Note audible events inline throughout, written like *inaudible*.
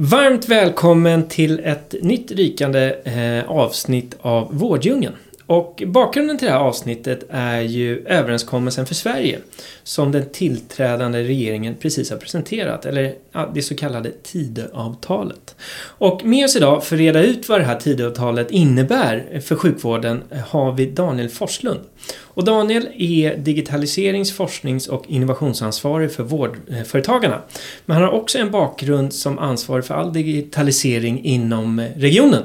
Varmt välkommen till ett nytt rykande eh, avsnitt av Vårddjungeln. Och bakgrunden till det här avsnittet är ju överenskommelsen för Sverige som den tillträdande regeringen precis har presenterat, eller det så kallade Tidöavtalet. Och med oss idag för att reda ut vad det här Tidöavtalet innebär för sjukvården har vi Daniel Forslund. Och Daniel är digitaliserings-, forsknings och innovationsansvarig för vårdföretagarna. Men han har också en bakgrund som ansvarig för all digitalisering inom regionen.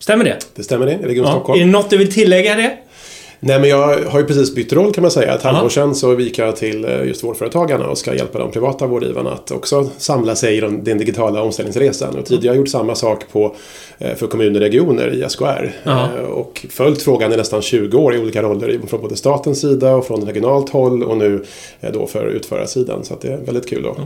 Stämmer det? Det stämmer det, Region Ja. Stockholm. Är det något du vill tillägga det? Nej men jag har ju precis bytt roll kan man säga. Ett halvår sedan så gick jag till eh, just vårdföretagarna och ska hjälpa de privata vårdgivarna att också samla sig i den, digitala omställningsresan. Och tidigare har jag gjort samma sak på, eh, för kommuner och regioner i SKR. Ja. Eh, Och följt frågan i nästan 20 år i olika roller från både statens sida och från regionalt håll och nu då för utförarsidan. Så det är väldigt kul att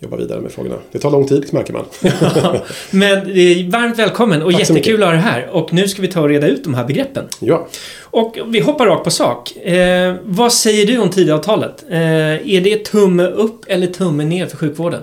jobba vidare med frågorna. Det tar lång tid märker man. *laughs* Men det är varmt välkommen och Tack jättekul att ha dig här. Och nu ska vi ta och reda ut de här begreppen. ja. Och vi hoppar rakt på sak. Eh, vad säger du om Tidöavtalet? Eh, är det tumme upp eller tumme ner för sjukvården?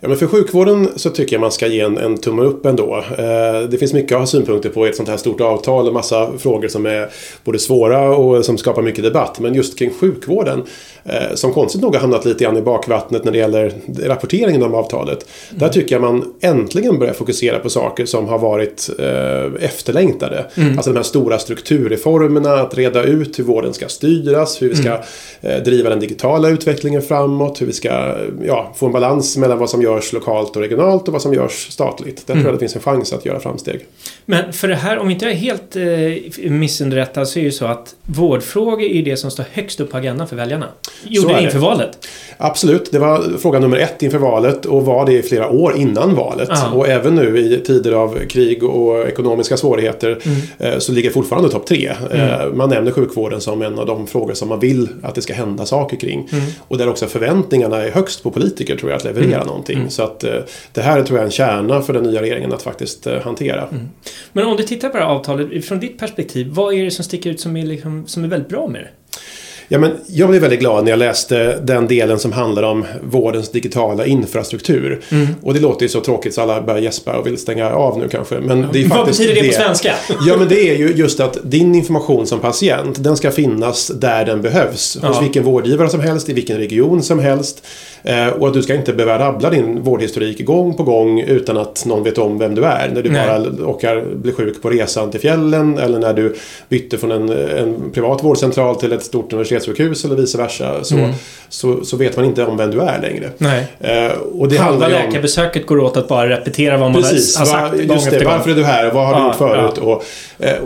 Ja, men för sjukvården så tycker jag man ska ge en, en tumme upp ändå. Eh, det finns mycket att ha synpunkter på i ett sånt här stort avtal och massa frågor som är både svåra och som skapar mycket debatt. Men just kring sjukvården, eh, som konstigt nog har hamnat lite grann i bakvattnet när det gäller rapporteringen om avtalet. Där tycker jag man äntligen börjar fokusera på saker som har varit eh, efterlängtade. Alltså de här stora strukturreformerna, att reda ut hur vården ska styras, hur vi ska eh, driva den digitala utvecklingen framåt, hur vi ska ja, få en balans mellan vad som görs lokalt och regionalt och vad som görs statligt. Där tror jag det finns en chans att göra framsteg. Men för det här, om inte jag är helt eh, missunderrättad, så är det ju så att vårdfrågor är det som står högst upp på agendan för väljarna. Gjorde är det inför valet. Absolut, det var fråga nummer ett inför valet och var det i flera år innan valet. Ja. Och även nu i tider av krig och ekonomiska svårigheter eh, så ligger fortfarande topp tre. Eh, Man nämner sjukvården som en av de frågor som man vill att det ska hända saker kring. Och där också förväntningarna är högst på politiker tror jag att leverera någonting. Så att eh, det här tror jag är en kärna för den nya regeringen att faktiskt eh, hantera. Men om du tittar på det här avtalet, från ditt perspektiv, vad är det som sticker ut som är, liksom, som är väldigt bra med det? Ja, men jag blev väldigt glad när jag läste den delen som handlar om vårdens digitala infrastruktur. Och det låter ju så tråkigt så alla börjar gäspa och vill stänga av nu kanske. Men det är Vad betyder det på svenska? *laughs* Ja, men det är ju just att din information som patient, den ska finnas där den behövs. Ja. Hos vilken vårdgivare som helst, i vilken region som helst. Eh, och att du ska inte behöva rabbla din vårdhistorik gång på gång utan att någon vet om vem du är. När du Nej. bara åker, blir sjuk på resan till fjällen eller när du bytte från en, en privat vårdcentral till ett stort universitetssjukhus eller vice versa. Så, Mm. så, så vet man inte om vem du är längre. Nej. Eh, och det Halva om... läkarbesöket går åt att bara repetera vad man Precis, har sagt just det, gång. varför är du här och vad har du Ja, gjort förut? Och, eh,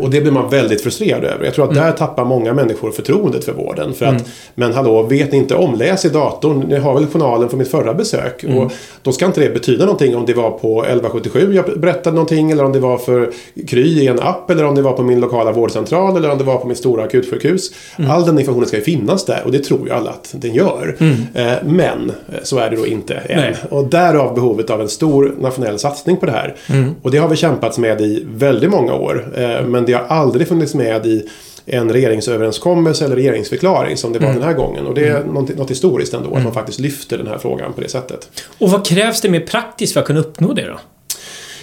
och det blir man väldigt frustrerad över. Jag tror att Mm. där tappar många människor förtroendet för vården. För att, Men hallå, vet ni inte om? Läs i datorn. Ni har väl journalen från mitt förra besök. Mm. Och då ska inte det betyda någonting om det var på 1177 jag berättade någonting eller om det var för Kry i en app eller om det var på min lokala vårdcentral eller om det var på mitt stora akutsjukhus. Mm. All den informationen ska ju finnas där och det tror ju alla att den gör. Eh, Men eh, så är det då inte än. Mm. Nej. Och därav behovet av en stor nationell satsning på det här. Mm. Och det har vi kämpats med i väldigt många år. Eh, Men det har aldrig funnits med i en regeringsöverenskommelse eller regeringsförklaring som det var Mm. den här gången. Och det är något, något historiskt ändå, att man faktiskt lyfter den här frågan på det sättet. Och vad krävs det mer praktiskt för att kunna uppnå det då?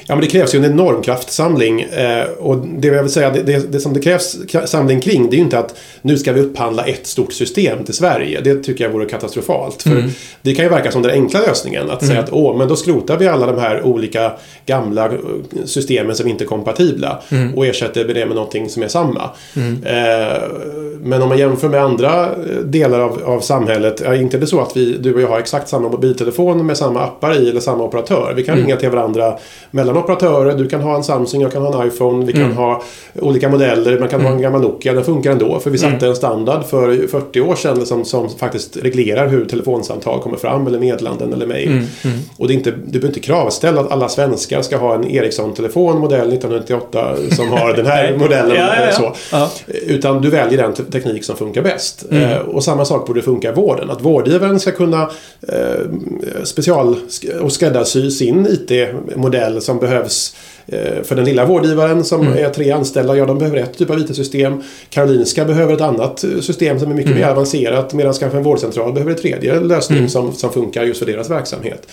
Ja, men det krävs ju en enorm kraftsamling. Eh, och det jag vill säga, det, det, det som det krävs samling kring, det är ju inte att nu ska vi upphandla ett stort system till Sverige. Det tycker jag vore katastrofalt. För det kan ju verka som den enkla lösningen. Att säga att åh, men då skrotar vi alla de här olika gamla eh, systemen som inte är kompatibla. Och ersätter det med någonting som är samma. Eh, men om man jämför med andra eh, delar av, av samhället. Är inte det så att vi, du och jag har exakt samma mobiltelefon med samma appar i eller samma operatör? Vi kan ringa till varandra mellan operatörer, du kan ha en Samsung, jag kan ha en iPhone, vi kan Mm. ha olika modeller, man kan ha en gammal Nokia, den funkar ändå. För vi satte Mm. en standard för 40 år sedan som, som faktiskt reglerar hur telefonsamtal kommer fram, eller meddelanden eller mejl. Mm. Mm. Och det är inte, du behöver inte kravställa att alla svenskar ska ha en Ericsson-telefon modell 1998 som har den här *laughs* modellen. Ja, ja, ja. Så. Utan du väljer den te- teknik som funkar bäst. Mm. Eh, och samma sak borde funka i vården. Att vårdgivaren ska kunna eh, special och skräddarsy sin IT-modell som behövs eh, för den lilla vårdgivaren som Mm. är tre anställda, ja de behöver ett typ av IT-system. Karolinska behöver ett annat eh, system som är mycket Mm. mer avancerat medan kanske en vårdcentral behöver ett tredje lösning Mm. som, som funkar just för deras verksamhet.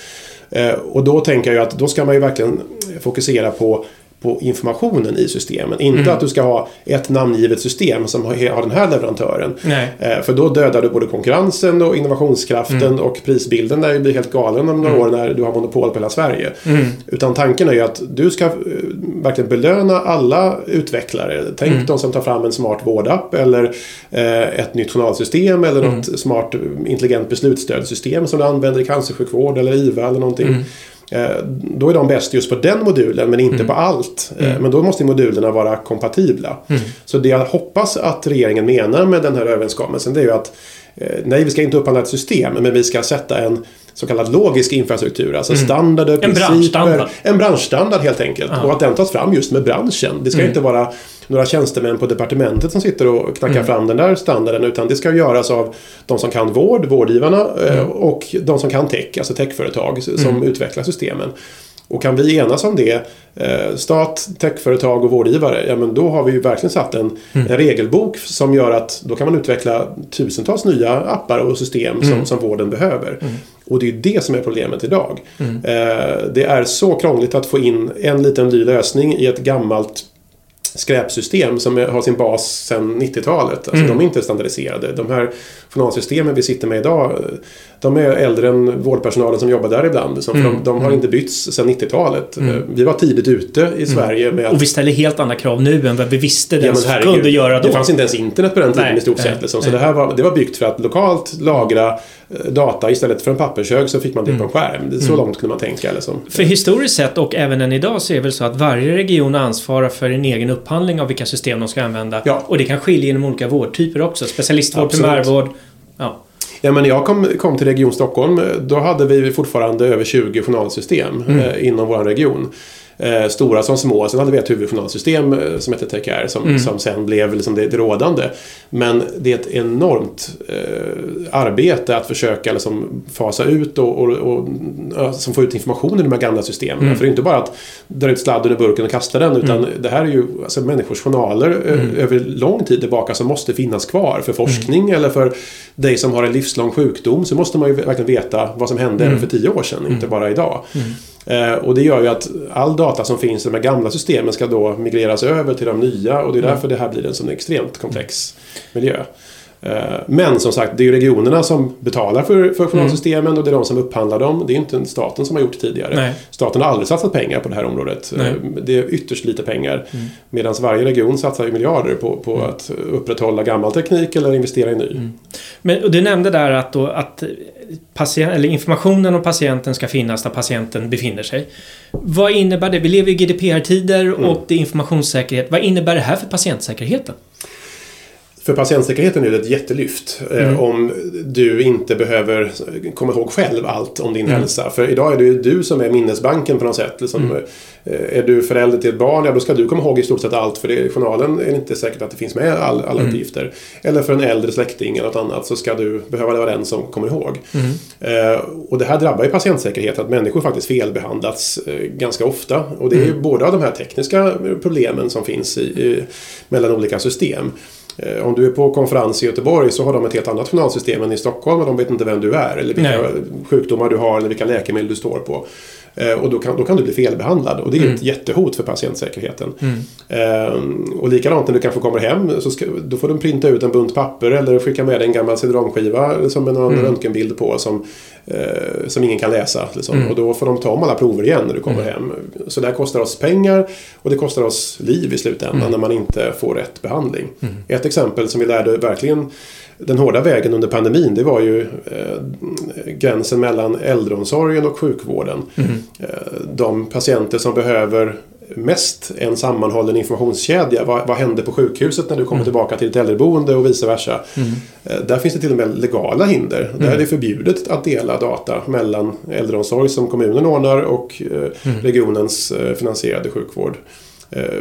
Eh, och då tänker jag att då ska man ju verkligen fokusera på på informationen i systemen. Inte Mm. att du ska ha ett namngivet system som har den här leverantören. Eh, För då dödar du både konkurrensen och innovationskraften Mm. och prisbilden där blir helt galen om några år när du har monopol på hela Sverige. Mm. Utan tanken är ju att du ska eh, verkligen belöna alla utvecklare. Tänk Mm. de som tar fram en smart vårdapp eller eh, ett nytt journalsystem eller Mm. något smart eh, intelligent beslutsstödssystem som du använder i cancersjukvård eller IVA eller någonting. Eh, Då är de bäst just på den modulen men inte Mm. på allt. Eh, Mm. Men då måste modulerna vara kompatibla. Mm. Så det jag hoppas att regeringen menar med den här överenskommelsen det är ju att eh, nej, vi ska inte upphandla ett system men vi ska sätta en så kallad logisk infrastruktur. Alltså Mm. standarder, En principer. branschstandard. En branschstandard helt enkelt. Ja. Och att den tas fram just med branschen. Det ska Mm. inte vara några tjänstemän på departementet som sitter och knackar Mm. fram den där standarden. Utan det ska göras av de som kan vård, vårdgivarna eh, Mm. och de som kan tech, alltså techföretag som Mm. utvecklar systemen. Och kan vi enas om det, eh, stat, techföretag och vårdgivare, ja men då har vi ju verkligen satt en, Mm. en regelbok som gör att då kan man utveckla tusentals nya appar och system som, Mm. som vården behöver. Mm. Och det är det som är problemet idag. Mm. Eh, det är så krångligt att få in en liten ny lösning i ett gammalt skräpsystem som har sin bas sedan 90-talet. Alltså Mm. de är inte standardiserade. De här journalsystemen vi sitter med idag, de är äldre än vårdpersonalen som jobbar där ibland. Som, Mm. de, de har Mm. inte bytts sedan 90-talet. Mm. Vi var tidigt ute i Sverige med att Och vi ställer helt andra krav nu än vad vi visste Ja, den men herregud, kunde göra då. Det fanns inte ens internet på den tiden Nej, i stort sett. Liksom. Så nej. det här var, det var byggt för att lokalt lagra data istället för en pappershög så fick man det på en skärm. Så Mm. långt kunde man tänka. Liksom. För historiskt sett och även än idag så är det väl så att varje region ansvarar för en egen upphandling av vilka system de ska använda. Ja. Och det kan skilja inom olika vårdtyper också. Specialistvård, Absolut. primärvård. Ja. Ja, men när jag kom, kom till Region Stockholm, eh, då hade vi fortfarande över 20 journalsystem Mm. eh, inom vår region. Eh, stora som små. Sen hade vi ett huvudjournalsystem eh, som hette TechCare som, Mm. som sen blev liksom det, det rådande. Men det är ett enormt eh, arbete att försöka liksom fasa ut och, och, och som få ut information i de här gamla systemen. Mm. För det är inte bara att dra ut sladden ur burken och kasta den utan Mm. det här är ju alltså, människors journaler eh, Mm. över lång tid tillbaka som måste finnas kvar för forskning eller för dig som har en livslång sjukdom så måste man ju verkligen veta vad som hände Mm. för tio år sedan, inte bara idag. Mm. Eh, och det gör ju att all data som finns i de här gamla systemen ska då migreras över till de nya och det är Mm. därför det här blir en sån extremt komplex miljö. Eh, Men som sagt, det är ju regionerna som betalar för, för journalsystemen och det är de som upphandlar dem. Det är inte staten som har gjort tidigare. Nej. Staten har aldrig satsat pengar på det här området. Nej. Eh, Det är ytterst lite pengar. Mm. Medan varje region satsar ju miljarder på, på Mm. att upprätthålla gammal teknik eller investera i ny. Mm. Men och du nämnde där att, då, att patient, eller informationen om patienten ska finnas där patienten befinner sig. Vad innebär det? Vi lever i GDPR-tider Mm. och det är informationssäkerhet. Vad innebär det här för patientsäkerheten? För patientsäkerheten är det ett jättelyft. eh, Mm. Om du inte behöver komma ihåg själv allt om din Mm. hälsa. För idag är det ju du som är minnesbanken på något sätt. Liksom, Mm. eh, Är du förälder till ett barn, ja då ska du komma ihåg i stort sett allt. För i journalen är det inte säkert att det finns med all, alla Mm. uppgifter. Eller för en äldre släkting eller något annat så ska du behöva vara den som kommer ihåg. Mm. Eh, och det här drabbar ju patientsäkerheten, att människor faktiskt felbehandlats eh, ganska ofta. Och det är ju Mm. både av de här tekniska problemen som finns i, i, mellan olika system. Eh, om du är på konferens i Göteborg så har de ett helt annat journalsystem än i Stockholm och de vet inte vem du är eller vilka Nej. sjukdomar du har eller vilka läkemedel du står på. Eh, och då kan, då kan du bli felbehandlad och det är Mm. ett jättehot för patientsäkerheten. Mm. Ehm, och likadant när du kanske kommer hem så ska, då får du printa ut en bunt papper eller skicka med dig en gammal cd-rom-skiva som en Mm. röntgenbild på som, eh, som ingen kan läsa. Liksom. Mm. Och då får de ta om alla prover igen när du kommer Mm. hem. Så det här kostar oss pengar och det kostar oss liv i slutändan Mm. när man inte får rätt behandling. Mm. Ett exempel som vi lärde verkligen den hårda vägen under pandemin det var ju eh, gränsen mellan äldreomsorgen och sjukvården. Mm. Eh, de patienter som behöver mest en sammanhållen informationskedja. Vad, vad hände på sjukhuset när du kommer mm. tillbaka till ett äldreboende och vice versa. Mm. Eh, där finns det till och med legala hinder. Mm. Där är det förbjudet att dela data mellan äldreomsorg som kommunen ordnar och eh, mm. regionens eh, finansierade sjukvård.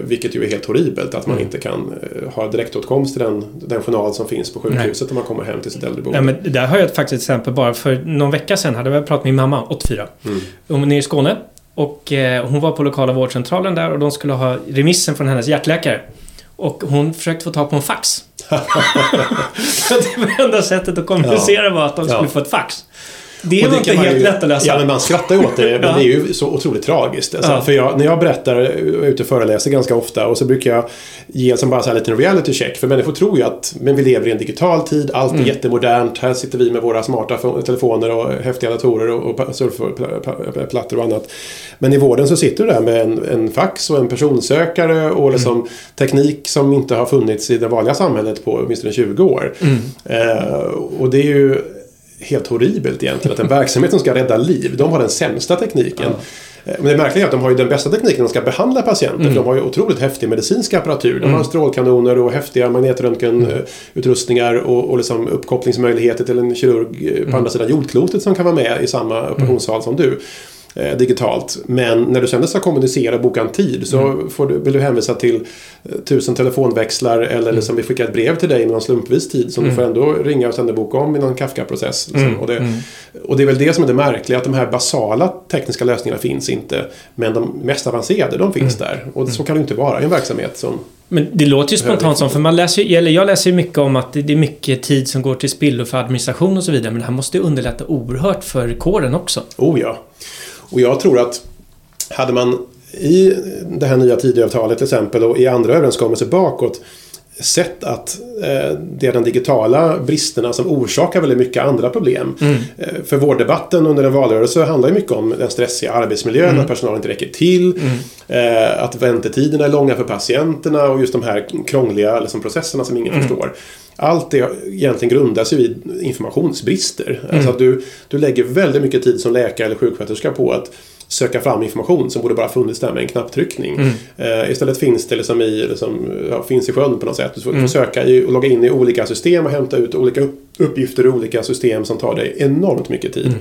Vilket ju är helt horribelt att man mm. inte kan ha direktåtkomst till den, den journal som finns på sjukhuset när man kommer hem till sitt äldreboende. Ja, men där har jag faktiskt ett exempel bara för någon vecka sedan hade jag pratat med min mamma, 84. Mm. Hon är i Skåne och eh, hon var på lokala vårdcentralen där och de skulle ha remissen från hennes hjärtläkare. Och hon försökte få tag på en fax. *laughs* *laughs* det var enda sättet att kommunicera ja. var att de skulle ja. få ett fax. Det var inte helt ju, lätt att läsa. Ja, men man skrattar ju åt det. Men ja. det är ju så otroligt tragiskt. Alltså, ja. För jag, när jag berättar, är ute och föreläser ganska ofta och så brukar jag ge som bara så här liten reality check. För människor tror ju att men vi lever i en digital tid, allt är mm. jättemodernt. Här sitter vi med våra smarta telefoner och häftiga datorer och, och surfplattor och annat. Men i vården så sitter du där med en, en fax och en personsökare och liksom mm. teknik som inte har funnits i det vanliga samhället på åtminstone 20 år. Mm. Eh, och det är ju helt horribelt egentligen. Att en verksamhet som ska rädda liv, de har den sämsta tekniken. Ja. Eh, men det märkliga är att de har ju den bästa tekniken när de ska behandla patienter. Mm. För de har ju otroligt häftig medicinsk apparatur. De har mm. strålkanoner och häftiga magnetröntgenutrustningar mm. och, och liksom uppkopplingsmöjligheter till en kirurg på mm. andra sidan jordklotet som kan vara med i samma operationssal som du eh, digitalt. Men när du sen ska kommunicera och boka en tid så mm. får du, vill du hänvisa till eh, tusen telefonväxlar eller mm. liksom vi skickar ett brev till dig med någon slumpvis tid som mm. du får ändå ringa och sen boka om i någon Kafka-process. Liksom. Och, det, mm. och det är väl det som är det märkliga att de här basala tekniska lösningarna finns inte. Men de mest avancerade de finns mm. där. Och så kan det inte vara i en verksamhet som men det låter ju spontant som, för man läser ju, eller jag läser ju mycket om att det är mycket tid som går till spillo för administration och så vidare. Men det här måste ju underlätta oerhört för kåren också. Oh ja. Och jag tror att hade man i det här nya Tidöavtalet till exempel och i andra överenskommelser bakåt sett att eh, det är de digitala bristerna som orsakar väldigt mycket andra problem. Mm. Eh, för vårddebatten under en valrörelse handlar ju mycket om den stressiga arbetsmiljön, mm. att personalen inte räcker till, mm. eh, att väntetiderna är långa för patienterna och just de här krångliga liksom, processerna som ingen mm. förstår. Allt det egentligen grundas ju i informationsbrister. Mm. Alltså att du, du lägger väldigt mycket tid som läkare eller sjuksköterska på att söka fram information som borde bara funnits där med en knapptryckning. Mm. Uh, istället finns det liksom i, liksom, ja, finns i sjön på något sätt. Du får, mm. söka i, och logga in i olika system och hämta ut olika uppgifter i olika system som tar dig enormt mycket tid. Mm.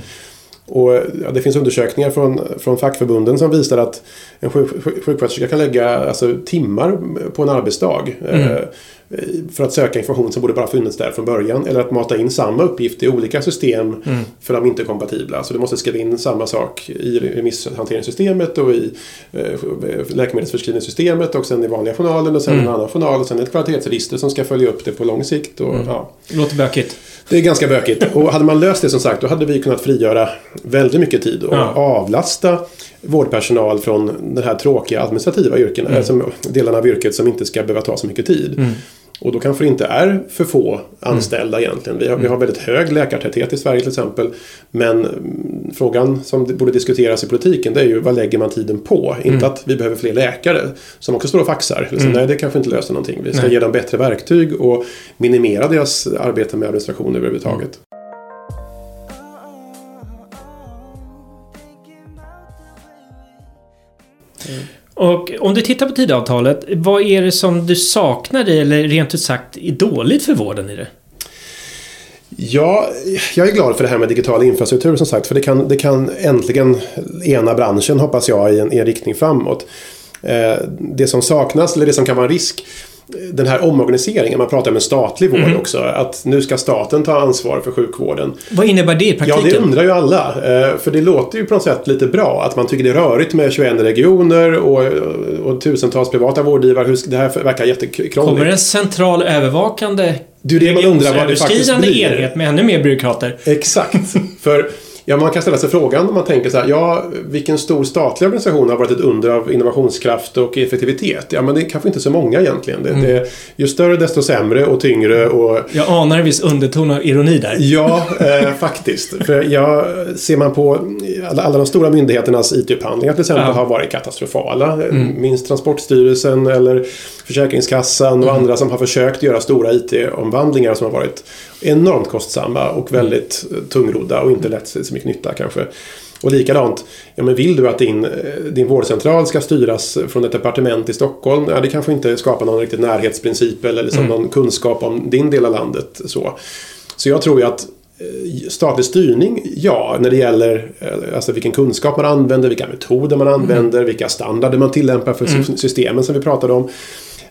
Och ja, det finns undersökningar från, från fackförbunden som visar att en sjuksköterska kan lägga alltså, timmar på en arbetsdag. Mm. Eh, för att söka information som borde bara funnits där från början. Eller att mata in samma uppgift i olika system mm. för de inte är kompatibla. Så du måste skriva in samma sak i remisshanteringssystemet och i eh, läkemedelsförskrivningssystemet och sen i vanliga journalen och sen mm. en annan journal och sen ett kvalitetsregister som ska följa upp det på lång sikt. Och, mm. ja. Låter bökigt. Det är ganska bökigt. Och hade man löst det som sagt då hade vi kunnat frigöra väldigt mycket tid och ja. avlasta vårdpersonal från den här tråkiga administrativa yrkena, mm. alltså delarna av yrket som inte ska behöva ta så mycket tid. Mm. Och då kanske det inte är för få anställda mm. egentligen. Vi har, vi har väldigt hög läkartäthet i Sverige till exempel. Men frågan som borde diskuteras i politiken det är ju vad lägger man tiden på? Mm. Inte att vi behöver fler läkare som också står och faxar. Liksom, mm. Nej, det kanske inte löser någonting. Vi ska nej. ge dem bättre verktyg och minimera deras arbete med administration överhuvudtaget. Och om du tittar på Tidöavtalet, vad är det som du saknar i, eller rent ut sagt är dåligt för vården i det? Ja, jag är glad för det här med digital infrastruktur som sagt. För det kan, det kan äntligen ena branschen, hoppas jag, i en, i en riktning framåt. Eh, det som saknas, eller det som kan vara en risk, den här omorganiseringen, man pratar om en statlig vård mm. också. Att nu ska staten ta ansvar för sjukvården. Vad innebär det i praktiken? Ja, det undrar ju alla. Eh, för det låter ju på något sätt lite bra. Att man tycker det är rörigt med 21 regioner och, och tusentals privata vårdgivare. Det här verkar jättekrångligt. Kommer en central övervakande är det man undrar vad det faktiskt blir. enhet med ännu mer byråkrater. Exakt. För Ja, man kan ställa sig frågan om man tänker så här, ja, vilken stor statlig organisation har varit ett under av innovationskraft och effektivitet? Ja, men det är kanske inte så många egentligen. Det, mm. det, ju större desto sämre och tyngre och... Jag anar en viss underton av ironi där. Ja, eh, faktiskt. För ja, ser man på alla, alla de stora myndigheternas IT-upphandlingar till exempel ja. har varit katastrofala. Mm. Minst Transportstyrelsen eller Försäkringskassan och mm. andra som har försökt göra stora IT-omvandlingar som har varit enormt kostsamma och väldigt mm. tungrodda och inte lätt så mycket nytta kanske. Och likadant, ja, men vill du att din, eh, din vårdcentral ska styras från ett departement i Stockholm? Ja, det kanske inte skapar någon riktig närhetsprincip eller liksom mm. någon kunskap om din del av landet. Så, så jag tror ju att eh, statlig styrning, ja, när det gäller eh, alltså vilken kunskap man använder, vilka metoder man använder, mm. vilka standarder man tillämpar för mm. systemen som vi pratade om.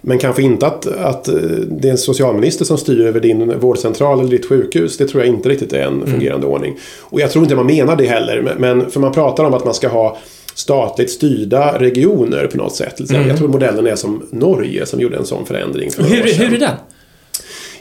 Men kanske inte att, att eh, det är en socialminister som styr över din vårdcentral eller ditt sjukhus. Det tror jag inte riktigt är en mm. fungerande mm. ordning. Och jag tror inte man menar det heller. Men för man pratar om att man ska ha statligt styrda regioner på något sätt. Mm. Jag tror modellen är som Norge som gjorde en sån förändring. För hur, hur är den?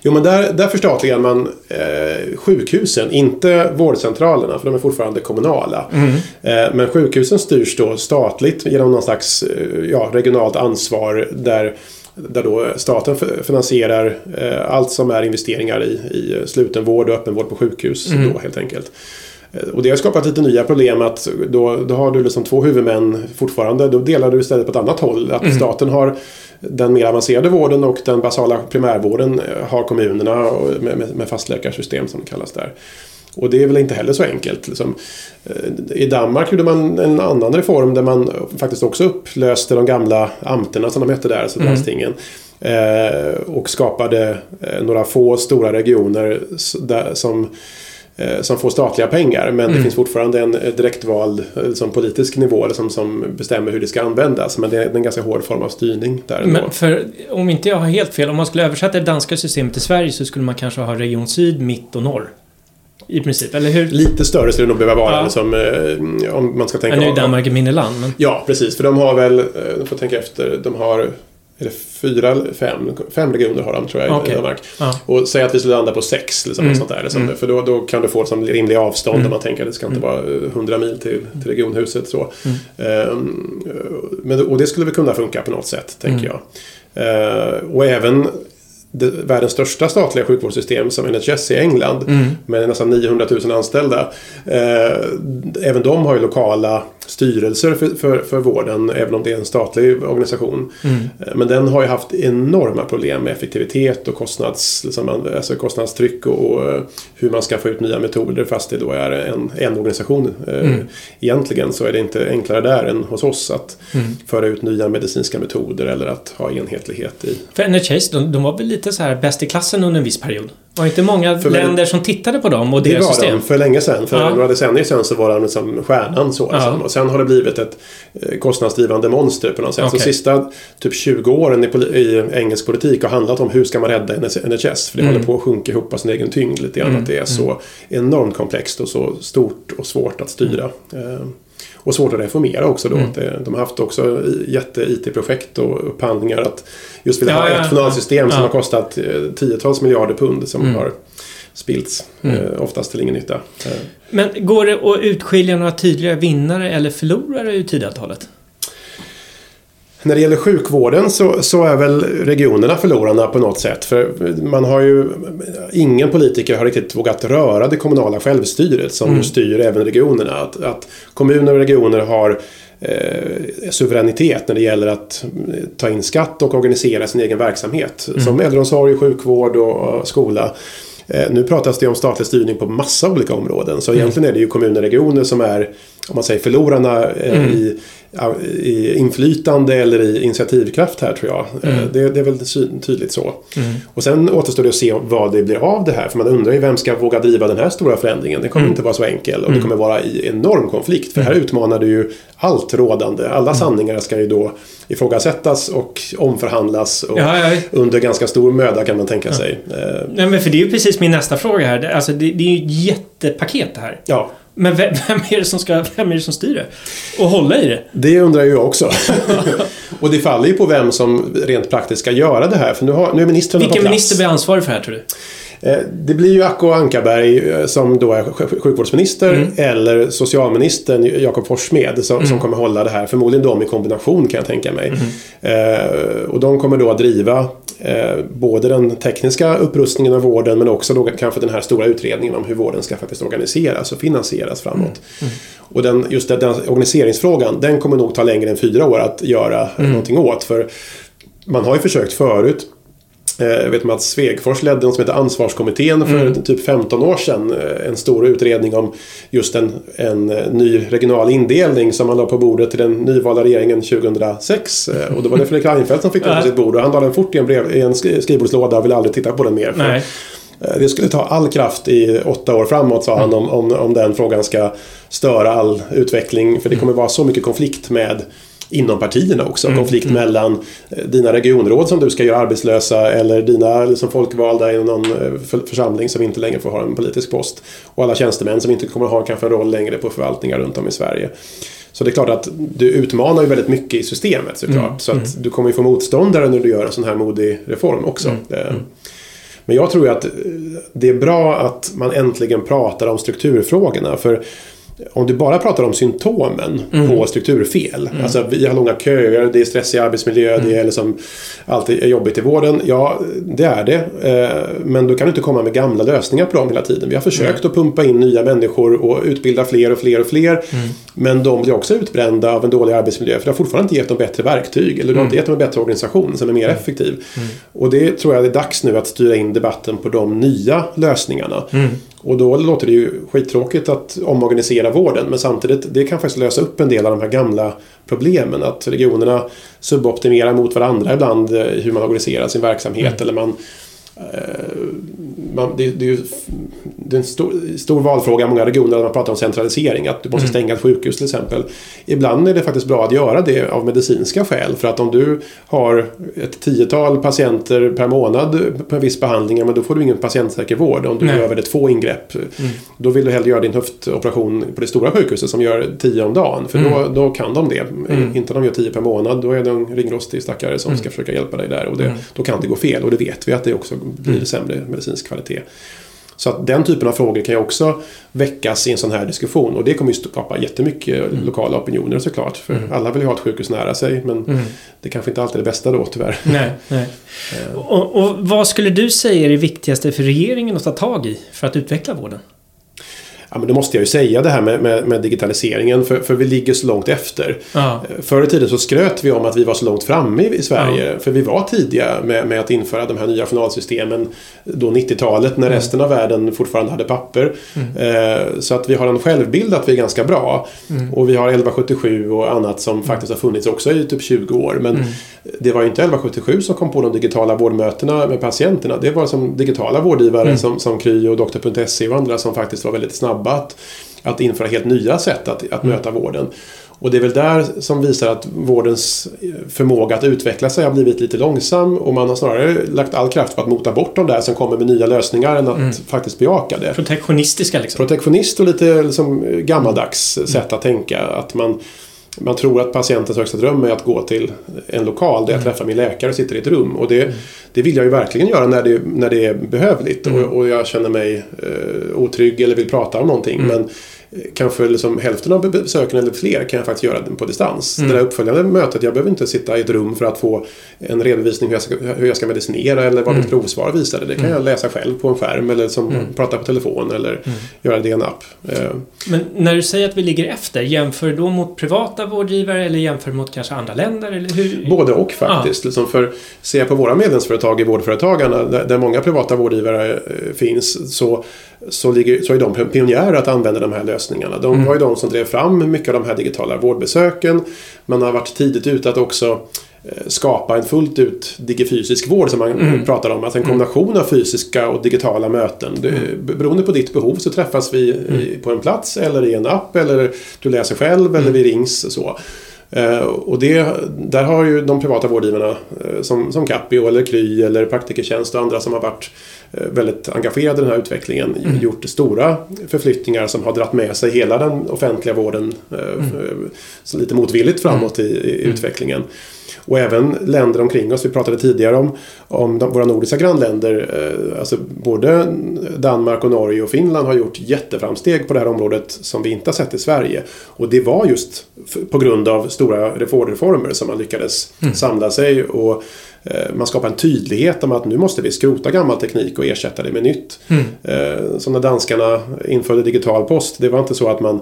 Jo, men där, där förstatligar man eh, sjukhusen, inte vårdcentralerna, för de är fortfarande kommunala. Mm. Eh, men sjukhusen styrs då statligt genom någon slags eh, ja, regionalt ansvar där där då staten finansierar eh, allt som är investeringar i, i slutenvård och öppenvård på sjukhus. Mm. Då, helt enkelt. Eh, och det har skapat lite nya problem att då, då har du liksom två huvudmän fortfarande. Då delar du istället på ett annat håll. Att mm. staten har den mer avancerade vården och den basala primärvården eh, har kommunerna med, med, med fastläkarsystem som det kallas där. Och det är väl inte heller så enkelt. Liksom. Eh, I Danmark gjorde man en annan reform där man faktiskt också upplöste de gamla amterna som de hette där, alltså mm. landstingen. Eh, och skapade eh, några få stora regioner som som får statliga pengar men mm. det finns fortfarande en direktvald liksom, politisk nivå liksom, som bestämmer hur det ska användas. Men det är en ganska hård form av styrning där Men för, om inte jag har helt fel, om man skulle översätta det danska systemet till Sverige så skulle man kanske ha region syd, mitt och norr. I princip, eller hur? Lite större skulle det nog behöva vara. Ja. Liksom, eh, om man ska tänka... Nu är Danmark ett mindre land. Men... Ja, precis. För de har väl, eh, de får tänka efter, de har eller fyra, fem, fem regioner har de tror jag okay. i Danmark. Ja. Och säg att vi skulle landa på sex, liksom, mm. sånt där, liksom, mm. för då, då kan du få som rimliga avstånd mm. man tänker att det ska inte mm. vara 100 mil till, till regionhuset. Så. Um, men, och det skulle väl kunna funka på något sätt, tänker mm. jag. Uh, och även världens största statliga sjukvårdssystem som NHS i England mm. med nästan 900 000 anställda. Eh, även de har ju lokala styrelser för, för, för vården, även om det är en statlig organisation. Mm. Eh, men den har ju haft enorma problem med effektivitet och kostnads, liksom, alltså kostnadstryck och, och hur man ska få ut nya metoder fast det då är en, en organisation. Eh, mm. Egentligen så är det inte enklare där än hos oss att mm. föra ut nya medicinska metoder eller att ha enhetlighet i... För NHS, de, de var väl lite så här bäst i klassen under en viss period? Var inte många för länder som tittade på dem och deras system? Det var de för länge sedan. För ja. några decennier sedan så var de liksom stjärnan så. Ja. Liksom. Och sen har det blivit ett eh, kostnadsdrivande monster på något sätt. Okay. Så sista typ 20 åren i, i, engelsk politik har handlat om hur ska man rädda NHS. För det mm. håller på att sjunka ihop av sin egen tyngd lite grann. Mm. Att det är så mm. enormt komplext och så stort och svårt att styra. Mm. Och svårt att reformera också då. Mm. De har haft också jätte-IT-projekt och upphandlingar. Att just vilja ja, ha ett ja, journalsystem ja. som har kostat eh, tiotals miljarder pund som mm. har spillts. Mm. Eh, oftast till ingen nytta. Eh. Men går det att utskilja några tydliga vinnare eller förlorare ur Tidöavtalet? När det gäller sjukvården så, så, är väl regionerna förlorarna på något sätt. För man har ju... Ingen politiker har riktigt vågat röra det kommunala självstyret som mm. styr även regionerna. Att, att kommuner och regioner har eh, suveränitet när det gäller att ta in skatt och organisera sin egen verksamhet. Mm. Som äldreomsorg, sjukvård och skola. Eh, nu pratas det om statlig styrning på massa olika områden. Så mm. egentligen är det ju kommuner och regioner som är, om man säger förlorarna eh, mm. i i inflytande eller i initiativkraft här tror jag. Mm. Eh, det, det, är väl tydligt så. Mm. Och sen återstår det att se vad det blir av det här. För man undrar ju vem ska våga driva den här stora förändringen. Det kommer mm. inte vara så enkel och det mm. kommer vara i enorm konflikt. För här mm. utmanar du ju allt rådande. Alla mm. sanningar ska ju då ifrågasättas och omförhandlas och ja, ja. under ganska stor möda kan man tänka ja. sig. Eh, Nej, men för det är ju precis min nästa fråga här. Alltså, det, det är ju ett jättepaket det här. Ja. Men vem, vem, är det som ska, vem är det som styr det? Och hålla i det? Det undrar ju jag också. *laughs* och det faller ju på vem som rent praktiskt ska göra det här. För nu, har, nu är ministrarna Vilken minister blir ansvarig för det här tror du? Eh, det blir ju Acko Ankarberg eh, som då är sjukvårdsminister mm. eller socialministern Jakob Forssmed som, mm. som kommer hålla det här. Förmodligen de i kombination kan jag tänka mig. Mm. Eh, och de kommer då att driva både den tekniska upprustningen av vården men också då kanske den här stora utredningen om hur vården ska faktiskt organiseras och finansieras framåt. Mm. mm. Och den, just den, den organiseringsfrågan den kommer nog ta längre än fyra år att göra mm. någonting åt. För man har ju försökt förut jag vet att Svegfors ledde något som heter Ansvarskommittén för mm. typ 15 år sedan. En stor utredning om just en, en ny regional indelning som man la på bordet till den nyvalda regeringen 2006. Och då var det Fredrik Reinfeldt som fick den på sitt bord och han la den fort i en, brev, i en skrivbordslåda och ville aldrig titta på den mer. För det skulle ta all kraft i åtta år framåt sa han om, om, om den frågan ska störa all utveckling. För det kommer vara så mycket konflikt med inom partierna också. Mm. Konflikt mm. mellan eh, dina regionråd som du ska göra arbetslösa eller dina liksom, folkvalda i någon eh, församling som inte längre får ha en politisk post. Och alla tjänstemän som inte kommer ha kanske en roll längre på förvaltningar runt om i Sverige. Så det är klart att du utmanar ju väldigt mycket i systemet såklart. Mm. Så att mm. du kommer ju få motståndare när du gör en sån här modig reform också. Mm. Eh, men jag tror ju att det är bra att man äntligen pratar om strukturfrågorna. För om du bara pratar om symptomen mm. på strukturfel. Mm. Alltså vi har långa köer, det är stressig arbetsmiljö, mm. det är liksom alltid jobbigt i vården. Ja, det är det. Eh, men då kan du inte komma med gamla lösningar på dem hela tiden. Vi har försökt att pumpa in nya människor och utbilda fler och fler och fler. Mm. Men de blir också utbrända av en dålig arbetsmiljö. För det har fortfarande inte gett dem bättre verktyg. Eller du har inte mm. gett dem en bättre organisation som är mer mm. effektiv. Och det tror jag är dags nu att styra in debatten på de nya lösningarna. Och då låter det ju skittråkigt att omorganisera vården men samtidigt det kan faktiskt lösa upp en del av de här gamla problemen. Att regionerna suboptimerar mot varandra ibland eh, hur man organiserar sin verksamhet mm. eller man man, det, det, är ju det är en stor, stor valfråga i många regioner när man pratar om centralisering. Att du måste mm. stänga ett sjukhus till exempel. Ibland är det faktiskt bra att göra det av medicinska skäl. För att om du har ett tiotal patienter per månad på en viss behandling. Men då får du ingen patientsäker vård. Om du Nej. gör väldigt få ingrepp. Mm. Då vill du hellre göra din höftoperation på det stora sjukhuset som gör tio om dagen. För mm. då, då kan de det. Mm. Inte om de gör tio per månad. Då är det en ringrostig stackare som mm. ska försöka hjälpa dig där. Och det, mm. då kan det gå fel. Och det vet vi att det också blir mm. sämre medicinsk kvalitet. Så att den typen av frågor kan ju också väckas i en sån här diskussion och det kommer ju skapa jättemycket mm. lokala opinioner såklart. För mm. alla vill ju ha ett sjukhus nära sig men mm. det kanske inte alltid är det bästa då tyvärr. Nej, nej. *laughs* Eh. och, och vad skulle du säga är det viktigaste för regeringen att ta tag i för att utveckla vården? Ja, men då måste jag ju säga det här med, med, med digitaliseringen för, för vi ligger så långt efter. Ja. Förr i tiden så skröt vi om att vi var så långt framme i Sverige. Ja. För vi var tidiga med, med att införa de här nya journalsystemen då 90-talet när mm. resten av världen fortfarande hade papper. Mm. Eh, så att vi har en självbild att vi är ganska bra. Mm. Och vi har 1177 och annat som mm. faktiskt har funnits också i typ 20 år. Men mm. det var ju inte 1177 som kom på de digitala vårdmötena med patienterna. Det var som digitala vårdgivare mm. som, som Kry och Doktor.se och andra som faktiskt var väldigt snabba snabba att, införa helt nya sätt att, att mm. möta vården. Och det är väl där som visar att vårdens förmåga att utveckla sig har blivit lite långsam och man har snarare lagt all kraft på att mota bort de där som kommer med nya lösningar än att mm. faktiskt bejaka det. Protektionistiska liksom? Protektionist och lite liksom gammaldags mm. sätt att tänka. Att man, man tror att patientens högsta dröm är att gå till en lokal där jag mm. träffar min läkare och sitter i ett rum. Och det, mm. det vill jag ju verkligen göra när det, när det är behövligt mm. och, och, jag känner mig eh, otrygg eller vill prata om någonting. Mm. Men kanske liksom hälften av besöken eller fler kan jag faktiskt göra på distans. Mm. Det där uppföljande mötet, jag behöver inte sitta i ett rum för att få en redovisning hur jag ska, hur jag ska medicinera eller vad mm. mitt provsvar visade. Det kan mm. jag läsa själv på en skärm eller som mm. prata på telefon eller mm. göra det i en app. Eh. Men när du säger att vi ligger efter, jämför då mot privata vårdgivare eller jämför mot kanske andra länder? Eller hur? Både och faktiskt. Ah. Liksom för ser jag på våra medlemsföretag i Vårdföretagarna där, där många privata vårdgivare eh, finns så så, ligger, så är de pionjärer att använda de här lösningarna. De mm. var ju de som drev fram mycket av de här digitala vårdbesöken. Man har varit tidigt ute att också eh, skapa en fullt ut digifysisk vård som man mm. pratar om. Alltså en mm. kombination av fysiska och digitala möten. Du, mm. beroende på ditt behov så träffas vi mm. på en plats eller i en app eller du läser själv eller mm. vi rings. så. Eh, och det, där har ju de privata vårdgivarna eh, som, som Capio eller Kry eller Praktikertjänst och andra som har varit väldigt engagerade i den här utvecklingen mm. gjort stora förflyttningar som har dratt med sig hela den offentliga vården mm. lite motvilligt framåt i, i mm. utvecklingen. Och även länder omkring oss. Vi pratade tidigare om, om de, våra nordiska grannländer. Eh, alltså både Danmark och Norge och Finland har gjort jätteframsteg på det här området som vi inte har sett i Sverige. Och det var just på grund av stora reformer som man lyckades mm. samla sig och eh, man skapar en tydlighet om att nu måste vi skrota gammal teknik och ersätta det med nytt. Mm. Eh, som när danskarna införde digital post. Det var inte så att man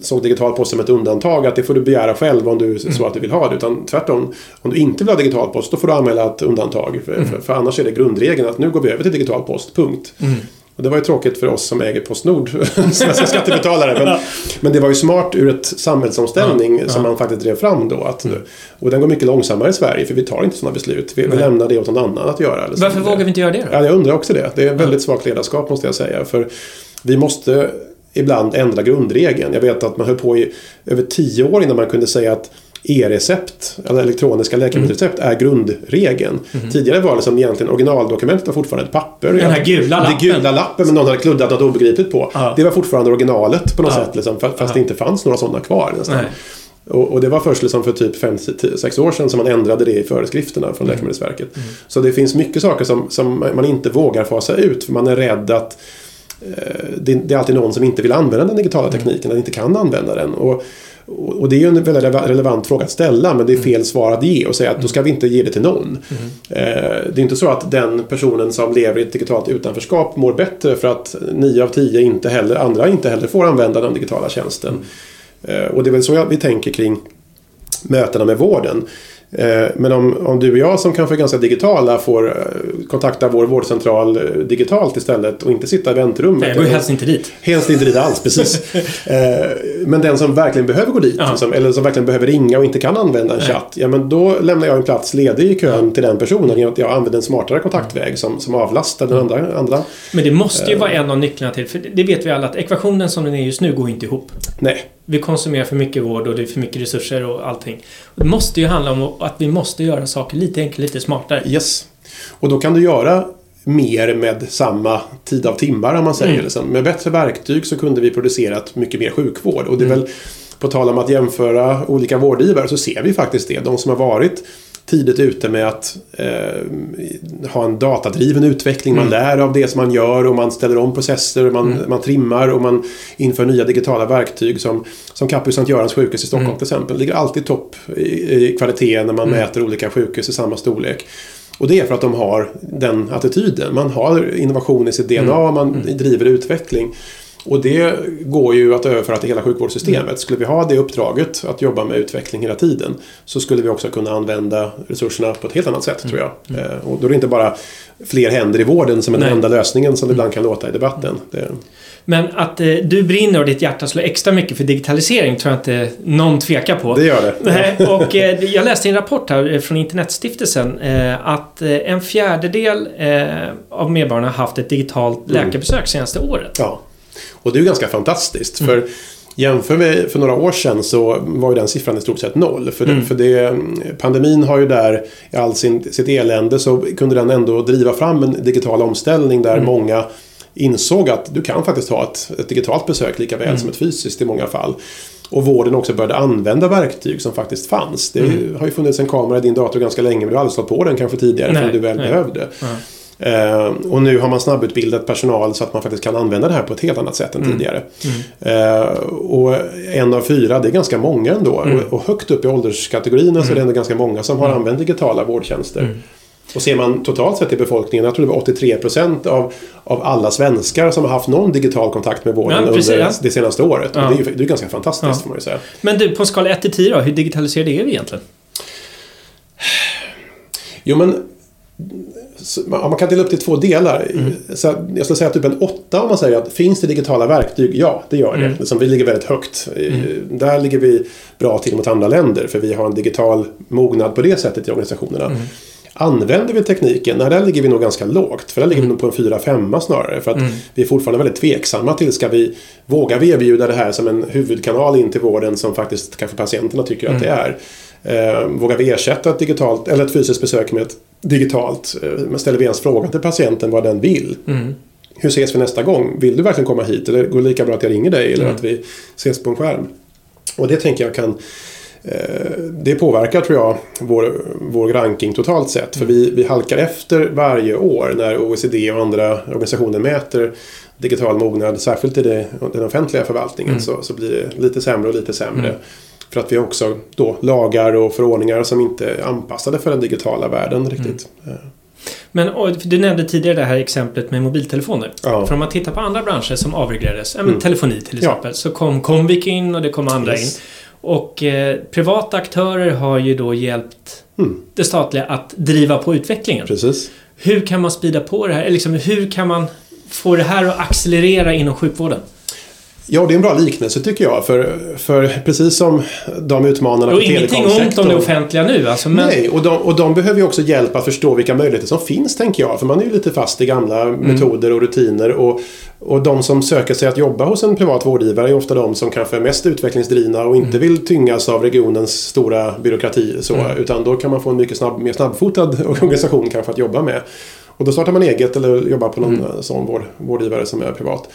såg digital post som ett undantag. Att det får du begära själv om du så att du vill ha det. Utan tvärtom. Om du inte vill ha digital post då får du anmäla ett undantag. För, mm. för, för annars är det grundregeln att nu går vi över till digital post. Punkt. Och det var ju tråkigt för oss som äger Postnord, *laughs* svenska skattebetalare. Men, men, det var ju smart ur ett samhällsomställning ja, som man faktiskt drev fram då. Att, mm. Och den går mycket långsammare i Sverige för vi tar inte sådana beslut. Vi, vi lämnar det åt någon annan att göra. Varför vågar vi inte göra det då? Ja, jag undrar också det. Det är väldigt svagt ledarskap måste jag säga. För vi måste ibland ändra grundregeln. Jag vet att man höll på i över tio år innan man kunde säga att E-recept, eller elektroniska läkemedelsrecept, mm. är grundregeln. Mm. Tidigare var det som egentligen originaldokumentet var fortfarande ett papper. Den här gula lappen. Det gula lappen med någon hade kluddat något obegripligt på. Ja. Det var fortfarande originalet på något ja. sätt. Liksom, fast ja. det inte fanns några sådana kvar nästan. Och, och, det var först liksom för typ 5-6 år sedan som man ändrade det i föreskrifterna från mm. Läkemedelsverket. Mm. Så det finns mycket saker som, som man inte vågar fasa ut för man är rädd att eh, det, det, är alltid någon som inte vill använda den digitala mm. tekniken eller inte kan använda den. Och, och det är ju en väldigt relevant fråga att ställa men det är fel mm. svar att ge och säga att då ska vi inte ge det till någon. Mm. Det är inte så att den personen som lever i ett digitalt utanförskap mår bättre för att nio av tio inte heller, andra inte heller får använda den digitala tjänsten. Mm. Och det är väl så vi tänker kring mötena med vården. Eh, men om, om du och jag som kanske är ganska digitala får eh, kontakta vår vårdcentral eh, digitalt istället och inte sitta i väntrummet. Nej, jag går ju helst inte dit. Helst inte dit alls, precis. *laughs* men den som verkligen behöver gå dit, liksom, eller som verkligen behöver ringa och inte kan använda en Nej. chatt. Ja, men då lämnar jag en plats ledig i kön till den personen genom att jag använder en smartare kontaktväg som, som avlastar den andra, andra. Men det måste ju vara en av nycklarna till, för det vet vi alla att ekvationen som den är just nu går inte ihop. Nej. Vi konsumerar för mycket vård och det är för mycket resurser och allting. Det måste ju handla om att vi måste göra saker lite enklare, lite smartare. Yes. Och då kan du göra mer med samma tid av timmar om man säger. Mm. Liksom. Med bättre verktyg så kunde vi producerat mycket mer sjukvård. Och det är mm. väl på tal om att jämföra olika vårdgivare så ser vi faktiskt det. De som har varit tidigt ute med att eh, ha en datadriven utveckling. Man mm. lär av det som man gör och man ställer om processer, man, mm. man trimmar och man inför nya digitala verktyg som, som Capio Sankt Görans sjukhus i Stockholm mm. till exempel. Ligger alltid topp i, i kvalitet när man mm. mäter olika sjukhus i samma storlek. Och det är för att de har den attityden. Man har innovation i sitt DNA, mm. man mm. driver utveckling. Och det går ju att överföra till hela sjukvårdssystemet. Mm. Skulle vi ha det uppdraget att jobba med utveckling hela tiden så skulle vi också kunna använda resurserna på ett helt annat sätt mm. tror jag. Mm. Och då är det inte bara fler händer i vården som är den enda lösningen som det ibland kan låta i debatten. Det... Men att eh, du brinner och ditt hjärta slår extra mycket för digitalisering tror jag inte någon tvekar på. Det gör det. *laughs* Nej, och eh, jag läste en rapport här eh, från Internetstiftelsen eh, att eh, en fjärdedel eh, av medborgarna har haft ett digitalt mm. läkarbesök senaste året. Ja. Och det är ju ganska fantastiskt. Mm. För Jämför med för några år sedan så var ju den siffran i stort sett noll. För, mm. det, för det, pandemin har ju där i all sin, sitt elände så kunde den ändå driva fram en digital omställning där mm. många insåg att du kan faktiskt ha ett, ett digitalt besök lika väl mm. som ett fysiskt i många fall. Och vården också började använda verktyg som faktiskt fanns. Det mm. har ju funnits en kamera i din dator ganska länge men du har aldrig slått på den kanske tidigare nej, för du väl nej. behövde. Ja. Eh, och nu har man snabbutbildat personal så att man faktiskt kan använda det här på ett helt annat sätt än mm. tidigare. Mm. Eh, och en av fyra, det är ganska många ändå. Mm. Och, högt upp i ålderskategorierna så är det mm. ändå ganska många som har mm. använt digitala vårdtjänster. Mm. Och ser man totalt sett i befolkningen, jag tror det var 83 procent av, av alla svenskar som har haft någon digital kontakt med vården ja, precis, under ja. det senaste året. Ja. Det, är det är ganska fantastiskt får man ju säga. Men du, på en skala 1 till 10 då, hur digitaliserade är vi egentligen? Jo men man kan dela upp det i två delar. Mm. Så jag skulle säga typ en åtta om man säger att finns det digitala verktyg? Ja, det gör det. Mm. Liksom, vi ligger väldigt högt. Mm. Där ligger vi bra till mot andra länder för vi har en digital mognad på det sättet i organisationerna. Mm. Använder vi tekniken? Nej, där ligger vi nog ganska lågt. För där ligger vi mm. nog på en 4-5 snarare. För att mm. vi är fortfarande väldigt tveksamma till, ska vi, vågar vi erbjuda det här som en huvudkanal in till vården som faktiskt kanske patienterna tycker att det är? Eh, vågar vi ersätta ett, digitalt, eller ett fysiskt besök med ett digitalt? Eh, men ställer vi ens frågan till patienten vad den vill? Mm. Hur ses vi nästa gång? Vill du verkligen komma hit? Eller går det lika bra att jag ringer dig? Eller mm. att vi ses på en skärm? Och det tänker jag kan eh, det påverkar tror jag vår, vår ranking totalt sett. För vi, vi halkar efter varje år när OECD och andra organisationer mäter digital mognad. Särskilt i det, den offentliga förvaltningen mm. så, så blir det lite sämre och lite sämre. Mm. För att vi har också då lagar och förordningar som inte är anpassade för den digitala världen riktigt. Mm. Men du nämnde tidigare det här exemplet med mobiltelefoner. Ja. För om man tittar på andra branscher som avreglerades, ja, Mm. telefoni till Ja. exempel, så kom Comvik in och det kom andra Yes. in. Och eh, privata aktörer har ju då hjälpt Mm. det statliga att driva på utvecklingen. Precis. Hur kan man sprida på det här? Liksom, hur kan man få det här att accelerera inom sjukvården? Ja, det är en bra liknelse tycker jag. För, för precis som de utmanarna Och på ingenting ont om telekomsektorn- det offentliga nu alltså, men... Nej, och de, och de behöver ju också hjälp att förstå vilka möjligheter som finns, tänker jag. För man är ju lite fast i gamla Mm. metoder och rutiner. Och, och de som söker sig att jobba hos en privat vårdgivare är ofta de som kanske är mest utvecklingsdrivna och inte vill tyngas av regionens stora byråkrati. Så, Mm. Utan då kan man få en mycket snabb, mer snabbfotad *laughs* organisation kanske att jobba med. Och då startar man eget eller jobbar på någon Mm. sån vård, vårdgivare som är privat.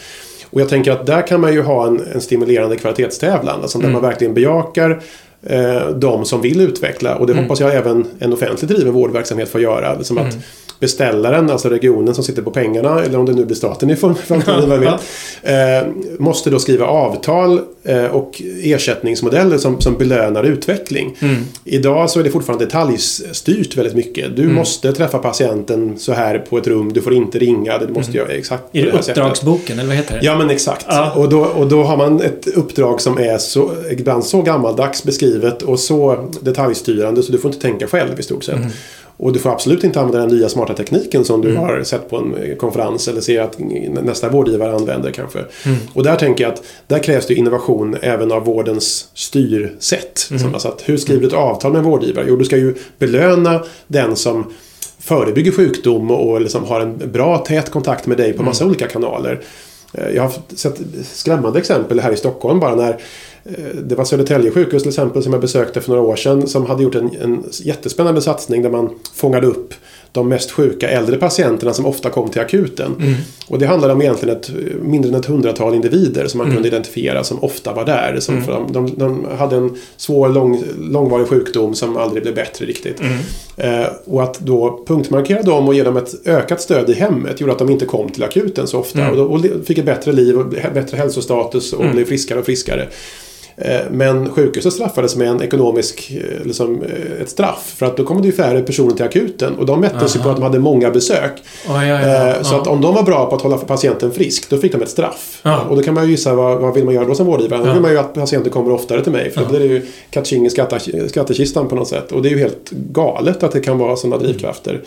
Och jag tänker att där kan man ju ha en, en stimulerande kvalitetstävlan. Alltså där Mm. man verkligen bejakar eh, de som vill utveckla. Och det Mm. hoppas jag även en offentligt driven vårdverksamhet får göra. Liksom att Mm. Beställaren, alltså regionen som sitter på pengarna, eller om det nu blir staten i framtiden, vad vet, eh, måste då skriva avtal eh, och ersättningsmodeller som, som belönar utveckling. Mm. Idag så är det fortfarande detaljstyrt väldigt mycket. Du måste träffa patienten så här på ett rum, du får inte ringa, du måste göra exakt Är det det här sättet. uppdragsboken, eller vad heter det? Ja men exakt. Ja. Och, då, och då har man ett uppdrag som är så, ibland så gammaldags beskrivet och så detaljstyrande så du får inte tänka själv i stort sett. Och du får absolut inte använda den nya smarta tekniken som du har sett på en eh, konferens eller ser att nästa vårdgivare använder kanske. Och där tänker jag att där krävs det innovation även av vårdens styrsätt. Som alltså att, hur skriver du ett avtal med en vårdgivare? Jo, du ska ju belöna den som förebygger sjukdom och liksom har en bra tät kontakt med dig på massa olika kanaler. Eh, jag har sett skrämmande exempel här i Stockholm bara när eh, det var Södertälje sjukhus till exempel som jag besökte för några år sedan som hade gjort en, en jättespännande satsning där man fångade upp de mest sjuka äldre patienterna som ofta kom till akuten. Och det handlade om egentligen ett, mindre än ett hundratal individer som man kunde identifiera som ofta var där. Som för de, de, de hade en svår lång, långvarig sjukdom som aldrig blev bättre riktigt. Eh, och att då punktmarkera dem och ge dem ett ökat stöd i hemmet gjorde att de inte kom till akuten så ofta. Och, då, och fick ett bättre liv och bättre hälsostatus och blev friskare och friskare. Eh, Men sjukhuset straffades med en ekonomisk, eh, liksom, eh, ett straff. För att då kom det ju färre personer till akuten. Och de mättes ju på att de hade många besök. Ja, ja, ja, Så ja. att om de var bra på att hålla patienten frisk, då fick de ett straff. Ja. Och då kan man ju gissa, vad, vad vill man göra då som vårdgivare? Då Ja. vill man ju att patienten kommer oftare till mig. För då blir det ju catching i skattekistan på något sätt. Och det är ju helt galet att det kan vara sådana drivkrafter.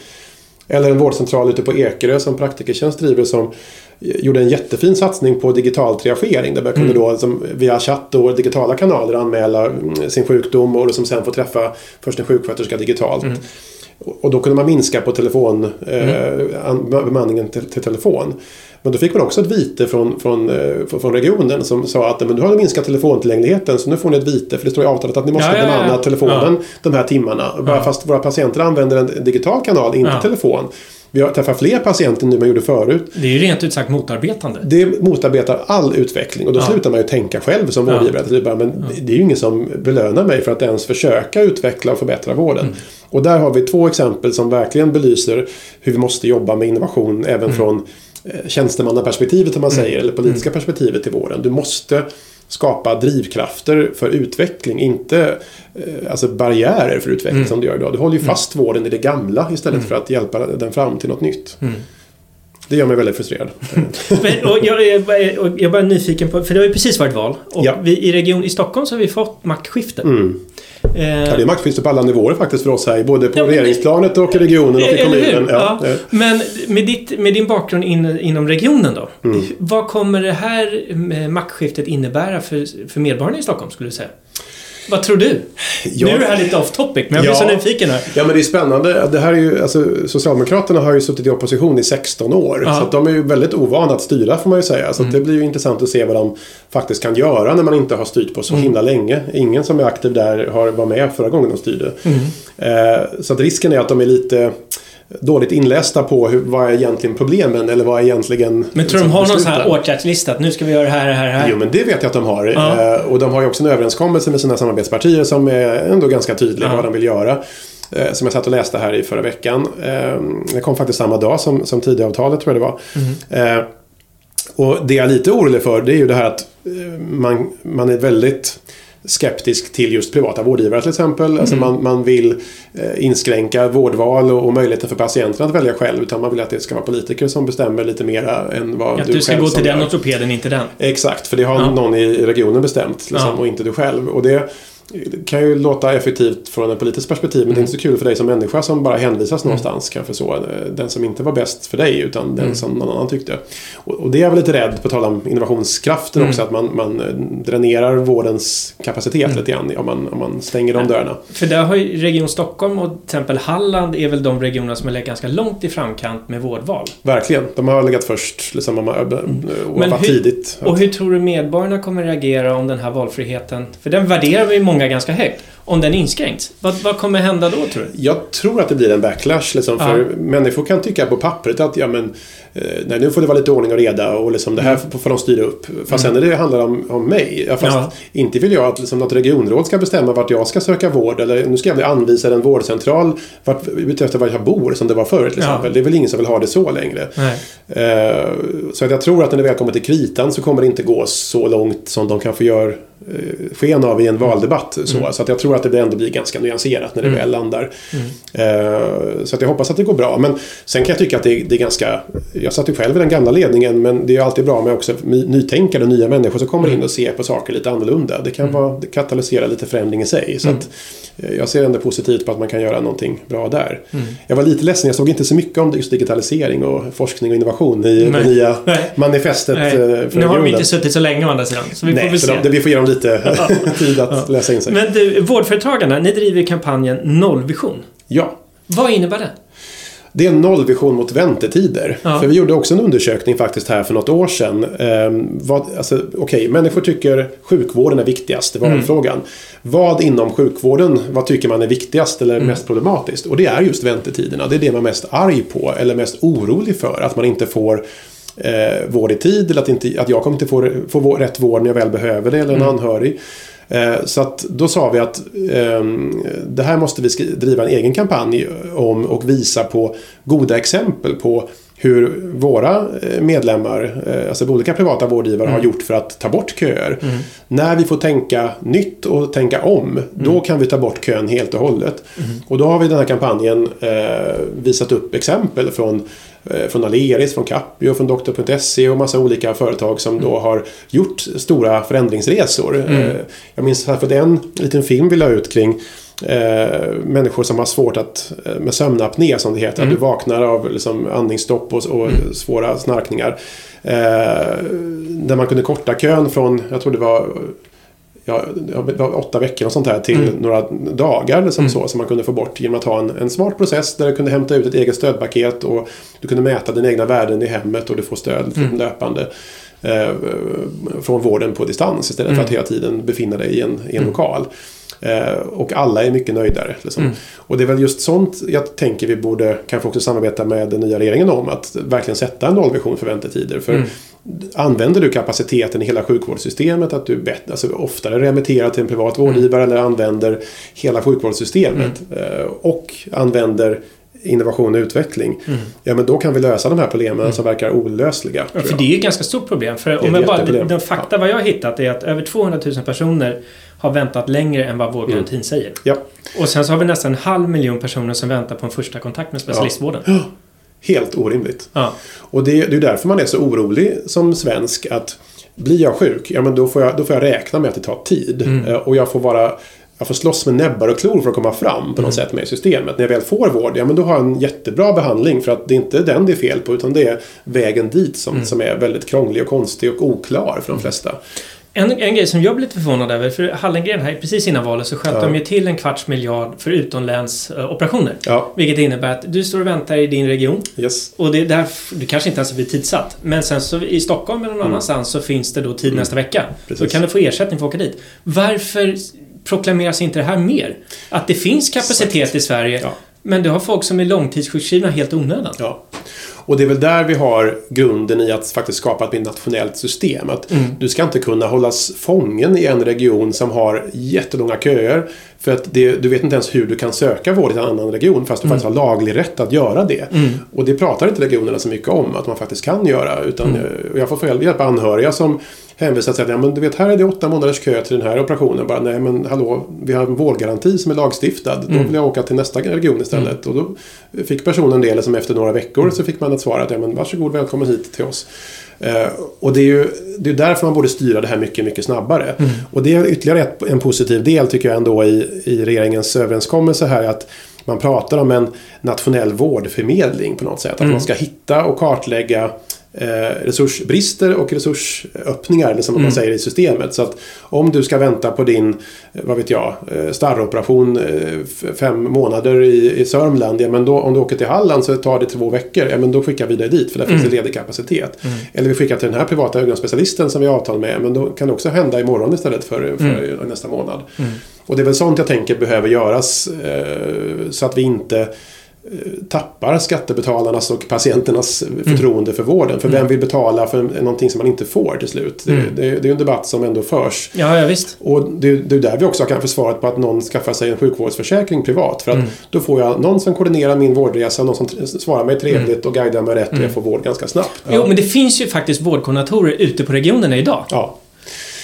Eller en vårdcentral ute på Ekerö som Praktikertjänst driver som gjorde en jättefin satsning på digital triagering. Där man kunde då liksom, via chatt och digitala kanaler anmäla mm, sin sjukdom och liksom sen få träffa först en sjuksköterska digitalt. Och och då kunde man minska på telefon, eh, an, bemanningen till, till telefon. Men då fick man också ett vite från, från, eh, från- regionen som sa att men du har minskat telefontillgängligheten så nu får ni ett vite för det står i avtalet att ni måste Ja, ja, ja. bemanna telefonen de här timmarna. Bara fast våra patienter använder en digital kanal, inte telefon. Vi har träffat fler patienter nu än man gjorde förut. Det är ju rent ut sagt motarbetande. Det motarbetar all utveckling och då Ja. slutar man ju tänka själv som Ja. vårdgivare. Det är bara, men Det är ju ingen som belönar mig för att ens försöka utveckla och förbättra vården. Mm. Och där har vi två exempel som verkligen belyser hur vi måste jobba med innovation även Mm. från tjänstemannaperspektivet om man säger, eller politiska perspektivet i vården. Du måste skapa drivkrafter för utveckling, inte eh, alltså barriärer för utveckling Mm. som du gör idag. Du håller ju fast vården i det gamla istället för att hjälpa den fram till något nytt. Det gör mig väldigt frustrerad. *laughs* Men, och jag, jag, jag, är bara nyfiken på, för det har ju precis varit val. Och Ja. vi, i region i Stockholm så har vi fått maktskifte. Mm. Eh, Ja, det är maktskifte på alla nivåer faktiskt för oss här. Både på Ja, regeringsplanet och i regionen och i hur? kommunen. Ja. Ja. Men med, ditt, med din bakgrund in, inom regionen då. Mm. Vad kommer det här eh, maktskiftet innebära för, för medborgarna i Stockholm skulle du säga? Vad tror du? Ja. Nu är det här lite off topic, men jag blir Ja. så nyfiken här. Ja men det är spännande. Det här är ju, alltså, Socialdemokraterna har ju suttit i opposition i 16 år. Ja. Så att de är ju väldigt ovana att styra får man ju säga. Så att det blir ju intressant att se vad de faktiskt kan göra när man inte har styrt på så himla länge. Ingen som är aktiv där har var med förra gången de styrde. Eh, så att risken är att de är lite dåligt inlästa på hur, vad är egentligen problemen eller vad är egentligen Men tror du de liksom, har någon sån besluten. här åtgärdslista? Att nu ska vi göra det här, det här, det här? Jo, men det vet jag att de har. Ja. Eh, och de har ju också en överenskommelse med sina samarbetspartier som är ändå ganska tydlig Ja. vad de vill göra. Eh, som jag satt och läste här i förra veckan. Eh, det kom faktiskt samma dag som, som Tidöavtalet tror jag det var. Mm. Och det jag är lite orolig för det är ju det här att man, man är väldigt skeptisk till just privata vårdgivare till exempel. Mm. Alltså man, man vill eh, inskränka vårdval och, och möjligheten för patienten att välja själv. Utan man vill att det ska vara politiker som bestämmer lite mera än vad att du, du ska själv gå till den ortopeden, inte den. Exakt, för det har Ja. någon i regionen bestämt liksom, Ja. och inte du själv. Och det kan ju låta effektivt från ett politiskt perspektiv men det är inte så kul för dig som människa som bara hänvisas någonstans kanske så. Eh, Den som inte var bäst för dig utan den som någon annan tyckte. Och, och det är jag väl lite rädd på tal om innovationskraften också att man, man eh, dränerar vårdens kapacitet lite grann om man, om man stänger de dörrarna. För där har ju Region Stockholm och till exempel Halland är väl de regioner som har legat ganska långt i framkant med vårdval. Verkligen, de har legat först liksom, om man- och var hur- tidigt. Och hur tror du medborgarna kommer reagera om den här valfriheten, för den värderar vi många ganska högt, om den inskränks? Vad, vad kommer hända då tror du? Jag tror att det blir en backlash. Liksom, för Ja. Människor kan tycka på pappret att ja, men, nej, nu får det vara lite ordning och reda och liksom, det här Mm. får de styra upp. Fast sen när det handlar om, om mig. Ja, fast Ja. inte vill jag att liksom, något regionråd ska bestämma vart jag ska söka vård. Eller nu ska jag bli anvisad en vårdcentral vart, utefter var jag bor som det var förr till Ja. exempel. Det är väl ingen som vill ha det så längre. Eh, så att jag tror att när det väl kommer till kritan så kommer det inte gå så långt som de kanske gör eh, sken av i en valdebatt. Så, Mm. så att jag tror att det ändå blir ganska nyanserat när det väl landar. Eh, så att jag hoppas att det går bra. Men sen kan jag tycka att det, det är ganska... Jag satt ju själv i den gamla ledningen men det är alltid bra med också nytänkande och nya människor som kommer in och ser på saker lite annorlunda. Det kan vara, det katalysera lite förändring i sig. Så att, eh, jag ser ändå positivt på att man kan göra någonting bra där. Jag var lite ledsen, jag såg inte så mycket om just digitalisering och forskning och innovation i Nej. det nya Nej. manifestet Nej. eh, för Nu har de inte suttit så länge å andra sidan, så vi får Nej, väl så se. de, vi får ge dem lite *laughs* tid att läsa in sig. Men du, Vårdföretagarna, ni driver kampanjen Nollvision. Ja, Vad innebär det? Det är en nollvision mot väntetider. Ja. För vi gjorde också en undersökning faktiskt här för något år sedan. Ehm, vad, alltså, Okej, människor tycker sjukvården är viktigast, det var valfrågan. Vad inom sjukvården, vad tycker man är viktigast eller mest problematiskt? Och det är just väntetiderna. Det är det man är mest arg på eller mest orolig för. Att man inte får eh, vård i tid eller att, inte, att jag kommer inte få, få rätt vård när jag väl behöver det eller en anhörig. Eh, Så att då sa vi att ehm, det här måste vi driva en egen kampanj om och visa på goda exempel på hur våra eh, medlemmar, eh, alltså olika privata vårdgivare, har gjort för att ta bort köer. När vi får tänka nytt och tänka om, då kan vi ta bort kön helt och hållet. Och då har vi i den här kampanjen eh, visat upp exempel från från Aleris, från Capio, från Doktor.se och massa olika företag som då har gjort stora förändringsresor. Eh, Jag minns här för den liten film vi la ut kring eh, människor som har svårt att, eh, med sömnapné som det heter, att du vaknar av liksom, andningsstopp och, och svåra snarkningar. Eh, där man kunde korta kön från, jag tror det var ja, åtta veckor och sånt här till några dagar eller som så. Som man kunde få bort genom att ha en, en smart process där du kunde hämta ut ett eget stödpaket och du kunde mäta dina egna värden i hemmet och du får stöd från löpande. Eh, från vården på distans istället för att hela tiden befinna dig i en, i en lokal. Eh, och alla är mycket nöjdare. Liksom. Och det är väl just sånt jag tänker vi borde kanske också samarbeta med den nya regeringen om. Att verkligen sätta en nollvision för väntetider. För Använder du kapaciteten i hela sjukvårdssystemet, att du bättre, alltså oftare remitterar till en privat vårdgivare eller använder hela sjukvårdssystemet eh, och använder innovation och utveckling. Ja, men då kan vi lösa de här problemen som verkar olösliga. Ja, för det är ett ganska stort problem. För om jag bara, den fakta vad jag har hittat är att över 200 000 personer har väntat längre än vad vårdgarantin säger. Ja, Och sen så har vi nästan en halv miljon personer som väntar på en första kontakt med specialistvården. Helt orimligt. Ja. Och det, det är därför man är så orolig som svensk att blir jag sjuk, ja men då får jag, då får jag räkna med att det tar tid. Eh, Och jag får vara jag får slåss med näbbar och klor för att komma fram på något sätt med systemet. När jag väl får vård, ja men då har jag en jättebra behandling för att det är inte den det är fel på utan det är vägen dit som, som är väldigt krånglig och konstig och oklar för de flesta. En, en grej som jag blev lite förvånad över, för Hallengren här precis innan valet så sköt Ja. de ju till en kvarts miljard för utomlänsoperationer. Ja, Vilket innebär att du står och väntar i din region yes. och det är där, du kanske inte ens blir tidsatt. Men sen så i Stockholm eller någon annanstans så finns det då tid nästa vecka. Mm. Precis. Då kan du få ersättning för att åka dit. Varför proklameras inte det här mer? Att det finns kapacitet i Sverige Ja. men du har folk som är långtidssjukskrivna helt onödan. Ja. Och det är väl där vi har grunden i att faktiskt skapa ett mer nationellt system. Att Du ska inte kunna hållas fången i en region som har jättelånga köer För att det, du vet inte ens hur du kan söka vård i en annan region fast du Mm. faktiskt har laglig rätt att göra det. Och det pratar inte regionerna så mycket om att man faktiskt kan göra. Utan Mm. eh, jag får få hjälp av anhöriga som hänvisar till att ja, men du vet, här är det åtta månaders kö till den här operationen. Bara, nej men hallå, vi har en vårdgaranti som är lagstiftad. Då Mm. vill jag åka till nästa region istället. Och då fick personen det, liksom efter några veckor så fick man ett svar att ja, men varsågod, välkommen hit till oss. Eh, och det är ju det är därför man borde styra det här mycket, mycket snabbare. Och det är ytterligare ett, en positiv del tycker jag ändå i, i regeringens överenskommelse här. att man pratar om en nationell vårdförmedling på något sätt. Att man ska hitta och kartlägga resursbrister och resursöppningar, som man säger i systemet. Så att om du ska vänta på din, eh, vad vet jag, eh, starroperation eh, fem månader i, i Sörmland, ja, men då, om du åker till Halland så tar det två veckor, ja men då skickar vi dig dit för där finns det ledig kapacitet. Eller vi skickar till den här privata ögonspecialisten som vi har avtal med, men då kan det också hända imorgon istället för, för nästa månad. Och det är väl sånt jag tänker behöver göras eh, så att vi inte eh, tappar skattebetalarnas och patienternas förtroende för vården. För vem vill betala för någonting som man inte får till slut? Det, det, det är en debatt som ändå förs. Ja, ja visst. Och det, det är där vi också kan svaret på att någon skaffar sig en sjukvårdsförsäkring privat. För att Mm. då får jag någon som koordinerar min vårdresa, någon som svarar mig trevligt Mm. och guidar mig rätt och jag får vård ganska snabbt. Jo, men det finns ju faktiskt vårdkoordinatorer ute på regionerna idag. Ja.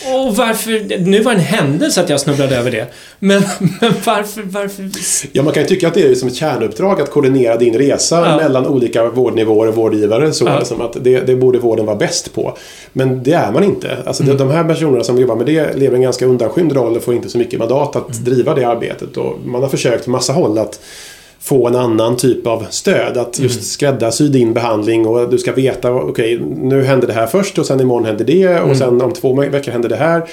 Och varför... Nu var det en händelse att jag snubblade över det. Men, men varför... varför Ja, man kan ju tycka att det är som ett kärnuppdrag att koordinera din resa Ja. mellan olika vårdnivåer och vårdgivare. Så Ja. som att det, det borde vården vara bäst på. Men det är man inte. Alltså Mm. de, de här personerna som jobbar med det lever en ganska undanskymd roll och får inte så mycket mandat att Mm. driva det arbetet. Och man har försökt på massa håll att få en annan typ av stöd. Att just Mm. skräddarsy din behandling och du ska veta, okej, nu händer det här först och sen imorgon händer det Mm. och sen om två veckor händer det här.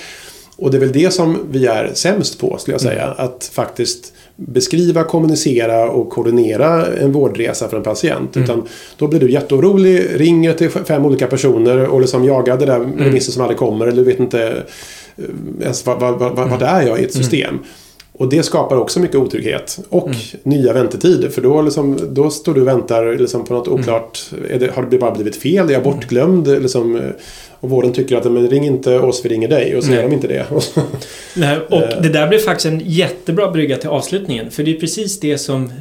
Och det är väl det som vi är sämst på, skulle jag säga. Mm. Att faktiskt beskriva, kommunicera och koordinera en vårdresa för en patient. Mm. Utan då blir du jätteorolig, ringer till fem olika personer och liksom jagar det där Mm. remissen som aldrig kommer. Eller du vet inte eh, ens vad, vad, vad, Mm. vad är jag i ett system. Och det skapar också mycket otrygghet. Och Mm. nya väntetider. För då, liksom, då står du och väntar liksom på Mm. något oklart. Är det, har det bara blivit fel? Är jag bortglömd? Liksom, och vården tycker att men ring inte oss, vi ringer dig. Och så Nej. är de inte det. *laughs* Nej, och Eh. det där blev faktiskt en jättebra brygga till avslutningen. För det är precis det som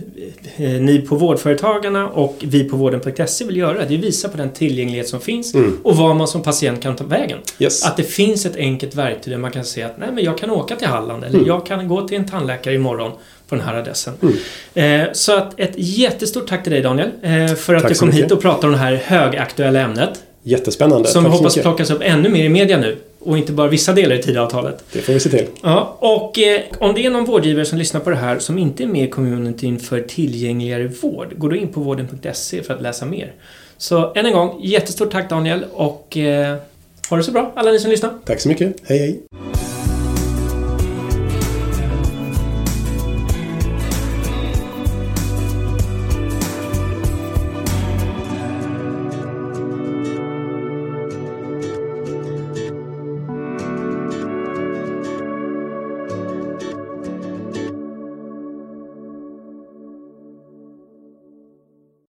ni på Vårdföretagarna och vi på vården.se vill göra. Det är visa på den tillgänglighet som finns Mm. och var man som patient kan ta vägen. Yes. Att det finns ett enkelt verktyg där man kan säga att nej, men jag kan åka till Halland eller Mm. jag kan gå till en tandläkare imorgon på den här adressen. Eh, så att ett jättestort tack till dig Daniel eh, för att Tack du kom hit och pratade om det här högaktuella ämnet. Jättespännande. Som så hoppas mycket. plockas upp ännu mer i media nu och inte bara vissa delar i Tidöavtalet. Det får vi se till. Ja, och eh, om det är någon vårdgivare som lyssnar på det här som inte är med i communityn för tillgängligare vård, gå då in på vården.se för att läsa mer. Så än en gång, jättestort tack Daniel och eh, ha det så bra alla ni som lyssnar. Tack så mycket. Hej hej.